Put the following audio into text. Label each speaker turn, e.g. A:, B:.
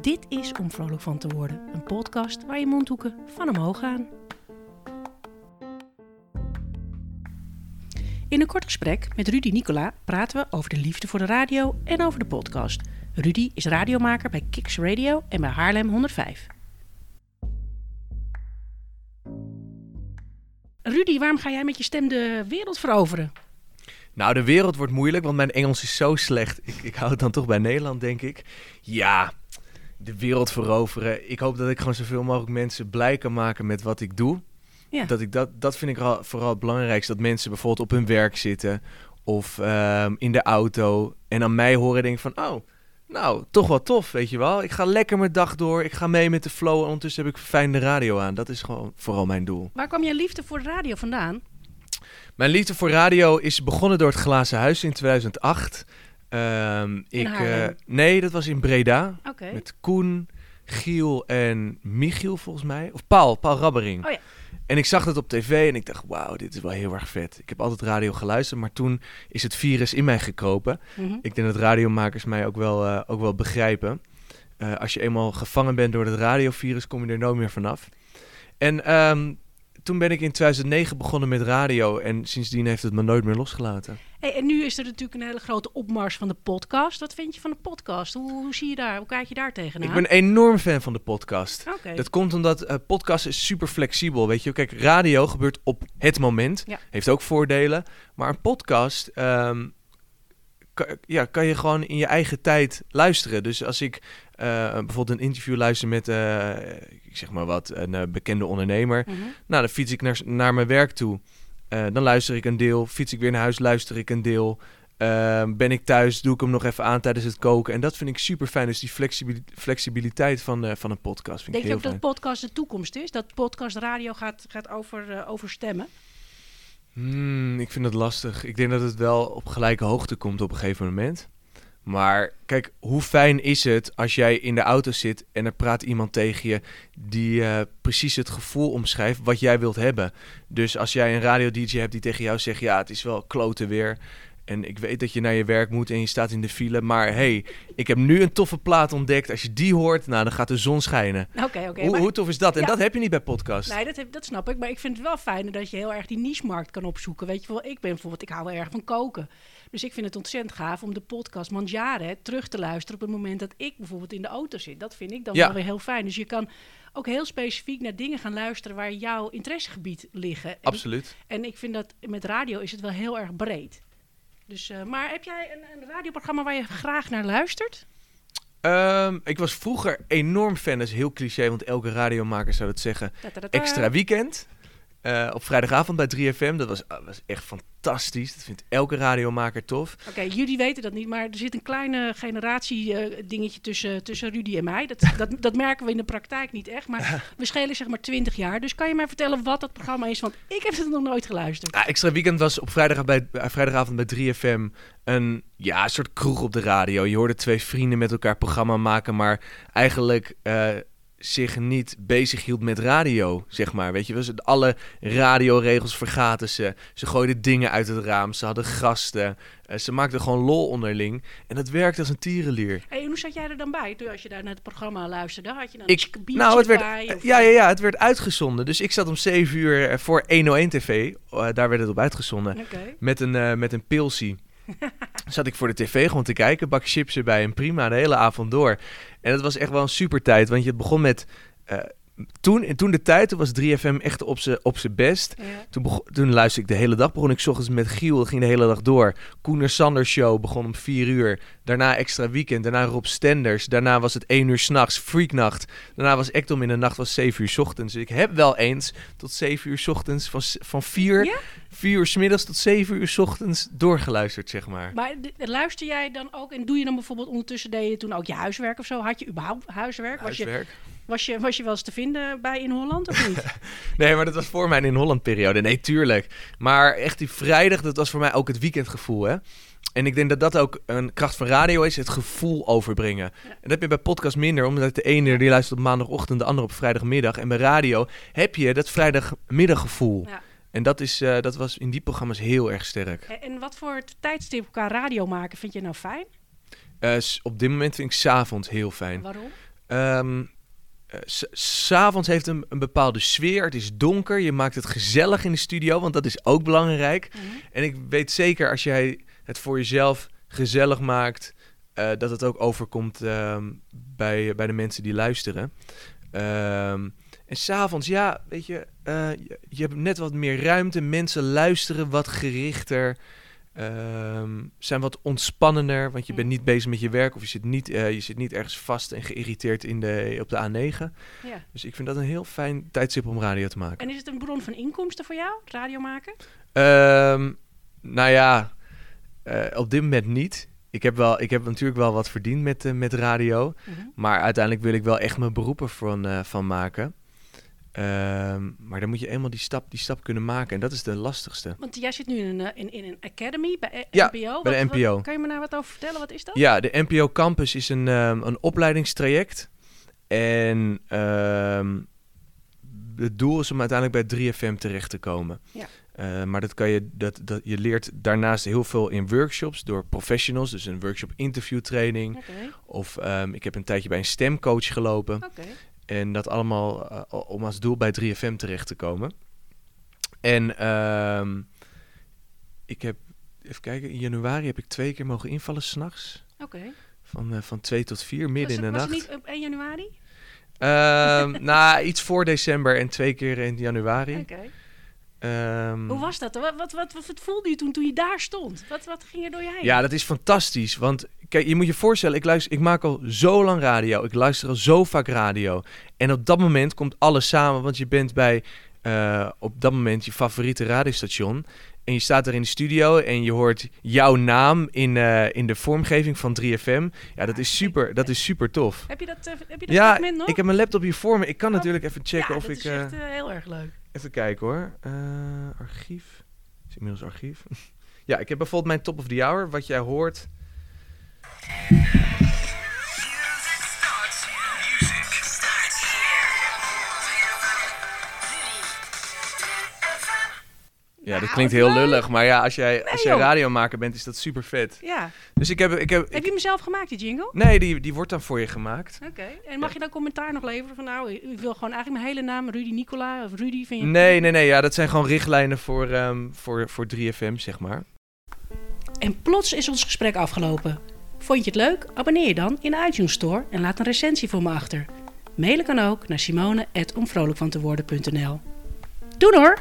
A: Dit is Om Vrolijk van te worden, een podcast waar je mondhoeken van omhoog gaan. In een kort gesprek met Rudy Nicola praten we over de liefde voor de radio en over de podcast. Rudy is radiomaker bij Kicks Radio en bij Haarlem 105. Rudy, waarom ga jij met je stem de wereld veroveren?
B: Nou, de wereld wordt moeilijk, want mijn Engels is zo slecht. Ik, ik hou het dan toch bij Nederland, denk ik. Ja, de wereld veroveren. Ik hoop dat ik gewoon zoveel mogelijk mensen blij kan maken met wat ik doe.
A: Ja.
B: Dat, ik dat, dat vind ik al- vooral het belangrijkste. Dat mensen bijvoorbeeld op hun werk zitten of ehm, in de auto en aan mij horen en denken van... Oh, nou, toch wel tof, weet je wel. Ik ga lekker mijn dag door. Ik ga mee met de flow. En ondertussen heb ik fijne radio aan. Dat is gewoon vooral mijn doel.
A: Waar kwam je liefde voor de radio vandaan?
B: Mijn liefde voor radio is begonnen door het Glazen Huis in 2008. Ehm, ik, eh, nee, dat was in Breda. Met Koen, Giel en Michiel volgens mij. Of Paul, Paul Rabbering.
A: Oh ja.
B: En ik zag dat op tv en ik dacht, wauw, dit is wel heel erg vet. Ik heb altijd radio geluisterd, maar toen is het virus in mij gekropen.
A: Mhm.
B: Ik denk dat radiomakers mij ook wel, eh, ook wel begrijpen. Eh, als je eenmaal gevangen bent door het radiovirus, kom je er nooit meer vanaf. En ehm, toen ben ik in 2009 begonnen met radio en sindsdien heeft het me nooit meer losgelaten.
A: Hey, en nu is er natuurlijk een hele grote opmars van de podcast. Wat vind je van de podcast? Hoe, hoe zie je daar? Hoe kijk je daar tegenaan?
B: Ik ben enorm fan van de podcast. Dat komt omdat eh podcast is super flexibel, weet je. Kijk, radio gebeurt op het moment.
A: Ja.
B: Heeft ook voordelen. Maar een podcast ehm, ka- ja, kan je gewoon in je eigen tijd luisteren. Dus als ik eh, bijvoorbeeld een interview luister met, eh, ik zeg maar wat, een eh, bekende ondernemer.
A: Mhm.
B: Nou, dan fiets ik naar, naar mijn werk toe. Dan luister ik een deel. Fiets ik weer naar huis, luister ik een deel. Ehm, ben ik thuis, doe ik hem nog even aan tijdens het koken. En dat vind ik super fijn. Dus die flexibili- flexibiliteit van, van een podcast vind
A: Denk
B: ik
A: je
B: heel
A: ook
B: fijn.
A: dat podcast de toekomst is? Dat podcast radio gaat, gaat over, over stemmen?
B: Hmm, ik vind het lastig. Ik denk dat het wel op gelijke hoogte komt op een gegeven moment. Maar kijk, hoe fijn is het als jij in de auto zit en er praat iemand tegen je die eh, precies het gevoel omschrijft wat jij wilt hebben. Dus als jij een radio-dj hebt die tegen jou zegt, ja, het is wel kloten weer. En ik weet dat je naar je werk moet en je staat in de file. Maar hey, ik heb nu een toffe plaat ontdekt. Als je die hoort, nou, dan gaat de zon schijnen.
A: Oké, oké.
B: hoe, hoe tof is dat? En dat heb je niet bij podcast.
A: Nee, dat, heb, dat snap ik. Maar ik vind het wel fijn dat je heel erg die niche-markt kan opzoeken. Weet je wel, ik ben bijvoorbeeld, ik hou wel erg van koken. Dus ik vind het ontzettend gaaf om de podcast Mangiare terug te luisteren op het moment dat ik bijvoorbeeld in de auto zit. Dat vind ik dan
B: Ja.
A: wel weer heel fijn. Dus je kan ook heel specifiek naar dingen gaan luisteren waar jouw interessegebied liggen. En,
B: Absoluut.
A: en ik vind dat met radio is het wel heel erg breed. Dus, eh, maar heb jij een, een radioprogramma waar je graag naar luistert?
B: Ehm, ik was vroeger enorm fan, dat is heel cliché, want elke radiomaker zou dat zeggen. Extra weekend. Eh, op vrijdagavond bij 3FM. Dat was, ah, was echt fantastisch. Dat vindt elke radiomaker tof.
A: Oké, jullie weten dat niet, maar er zit een kleine generatie eh, dingetje tussen, tussen Rudy en mij. Dat, dat, dat merken we in de praktijk niet echt, maar we schelen zeg maar 20 jaar. Dus kan je mij vertellen wat dat programma is? Want ik heb het nog nooit geluisterd.
B: Ah, Extra weekend was op vrijdag bij, eh, vrijdagavond bij 3FM een, ja, een soort kroeg op de radio. Je hoorde twee vrienden met elkaar programma maken, maar eigenlijk zich niet bezig hield met radio, zeg maar. Weet je, wel. Ze- alle radioregels vergaten ze. Ze gooiden dingen uit het raam. Ze hadden gasten. Eh, ze maakten gewoon lol onderling. En dat werkte als een tierenlier.
A: Hey, en hoe zat jij er dan bij toen als je daar naar het programma luisterde? Had je dan
B: Ik,
A: een biertje
B: nou, het werd,
A: bij? Of-
B: ja, ja, ja, het werd uitgezonden. Dus ik zat om 7 uur eh, voor 101 TV. eh, daar werd het op uitgezonden. Met een, met een pilsie. Zat ik voor de tv gewoon te kijken. Bak chips erbij en prima de hele avond door. En het was echt wel een super tijd. Want je begon met... eh, toen, en toen de tijd, toen was 3FM echt op zijn op z'n best.
A: Ja.
B: Toen, begon, toen luisterde ik de hele dag. Begon ik ochtends met Giel. Ging de hele dag door. Koener Sanders Show begon om 4 uur. Daarna Extra Weekend. Daarna Rob Stenders. Daarna was het 1 uur s'nachts. Freaknacht. Daarna was Ectom in de nacht. was 7 uur 's ochtends. Dus ik heb wel eens tot 7 uur 's ochtends. Van, van 4,
A: Ja?
B: 4 uur 's middags tot 7 uur 's ochtends doorgeluisterd, zeg maar.
A: Maar luister jij dan ook en doe je dan bijvoorbeeld ondertussen deed je toen ook je huiswerk of zo? Had je überhaupt huiswerk? Was je,
B: Huiswerk.
A: Was, je, was je wel eens te vinden bij In Holland of niet?
B: Nee, maar dat was voor mijn in Holland periode. Nee, tuurlijk. Maar echt die vrijdag, dat was voor mij ook het weekendgevoel, hè. En ik denk dat dat ook een kracht van radio is, het gevoel overbrengen. En dat heb je bij podcast minder, omdat de ene die luistert op maandagochtend, de andere op vrijdagmiddag. En bij radio heb je dat vrijdagmiddaggevoel.
A: Ja.
B: En dat, is, eh, dat was in die programma's heel erg sterk.
A: En- wat voor tijdstip qua radio maken vind je nou fijn?
B: Eh, op dit moment vind ik 's avonds heel fijn.
A: Waarom?
B: S- S'avonds heeft een, een bepaalde sfeer. Het is donker. Je maakt het gezellig in de studio, want dat is ook belangrijk.
A: Mhm.
B: En ik weet zeker als jij het voor jezelf gezellig maakt, eh, dat het ook overkomt ehm, bij, bij de mensen die luisteren. Ehm, en s'avonds, ja, weet je, eh, je, je hebt net wat meer ruimte. Mensen luisteren wat gerichter. Ehm, zijn wat ontspannender, want je bent
A: Mm.
B: niet bezig met je werk of je zit niet, eh, je zit niet ergens vast en geïrriteerd in de, op de A9.
A: Ja.
B: Dus ik vind dat een heel fijn tijdstip om radio te maken.
A: En is het een bron van inkomsten voor jou, radio maken?
B: Ehm, nou ja, eh, op dit moment niet. Ik heb, wel, ik heb natuurlijk wel wat verdiend met, eh, met radio.
A: Mhm.
B: Maar uiteindelijk wil ik wel echt mijn beroep ervan van maken. Ehm, maar dan moet je eenmaal die stap, die stap kunnen maken. En dat is de lastigste.
A: Want jij zit nu in een, eh, in, in een academy bij eh,
B: Ja,
A: NPO.
B: bij de
A: wat-
B: NPO.
A: kan je me daar wat over vertellen? Wat is dat?
B: Ja, de NPO Campus is een, ehm, een opleidingstraject. En ehm, het doel is om uiteindelijk bij 3FM terecht te komen.
A: Ja.
B: Eh, maar dat kan je, dat, dat, je leert daarnaast heel veel in workshops door professionals. Dus een workshop interviewtraining.
A: Oké,
B: Of ik heb een tijdje bij een stemcoach gelopen.
A: oké.
B: En dat allemaal eh, om als doel bij 3FM terecht te komen. En ehm, ik heb, even kijken, in januari heb ik twee keer mogen invallen s'nachts.
A: Oké.
B: Van, eh, van twee tot vier, midden
A: Was
B: in de
A: het- was
B: nacht.
A: het niet op 1 januari?
B: Ehm, nou, iets voor december en twee keer in januari.
A: Oké.
B: Ehm,
A: Hoe was dat? Wat, wat, wat, wat voelde je toen, toen je daar stond? Wat, wat ging er door je heen?
B: Ja, dat is fantastisch. Want kijk, je moet je voorstellen, ik, luister, ik maak al zo lang radio. Ik luister al zo vaak radio. En op dat moment komt alles samen, want je bent bij eh, op dat moment je favoriete radiostation. En je staat er in de studio en je hoort jouw naam in, eh, in de vormgeving van 3FM. Ja, dat is super, dat is super tof.
A: Heb je dat, eh, heb je dat
B: Ja,
A: nog?
B: ik heb mijn laptop hier voor me. Ik kan
A: Oh,
B: natuurlijk even checken
A: ja,
B: of
A: dat
B: ik...
A: is
B: eh,
A: echt eh, heel erg leuk.
B: Even kijken hoor. Eh, archief. Is inmiddels archief. ja, ik heb bijvoorbeeld mijn top of the hour. Wat jij hoort. Ja, dat
A: Nou,
B: klinkt heel lullig. Maar ja, als jij, als jij radiomaker bent, is dat super vet.
A: Ja.
B: Dus ik heb... Ik heb,
A: Heb je hem zelf gemaakt, die jingle?
B: nee, die, die wordt dan voor je gemaakt.
A: Oké. En mag je dan commentaar nog leveren van nou, ik wil gewoon eigenlijk mijn hele naam Rudy Nicola of Rudy vind je...
B: Nee, nee, nee. Ja, dat zijn gewoon richtlijnen voor, ehm, voor, voor 3FM, zeg maar.
A: En plots is ons gesprek afgelopen. Vond je het leuk? Abonneer je dan in de iTunes Store en laat een recensie voor me achter. Mailen kan ook naar simone.omvrolijkvanteworden.nl Doei hoor!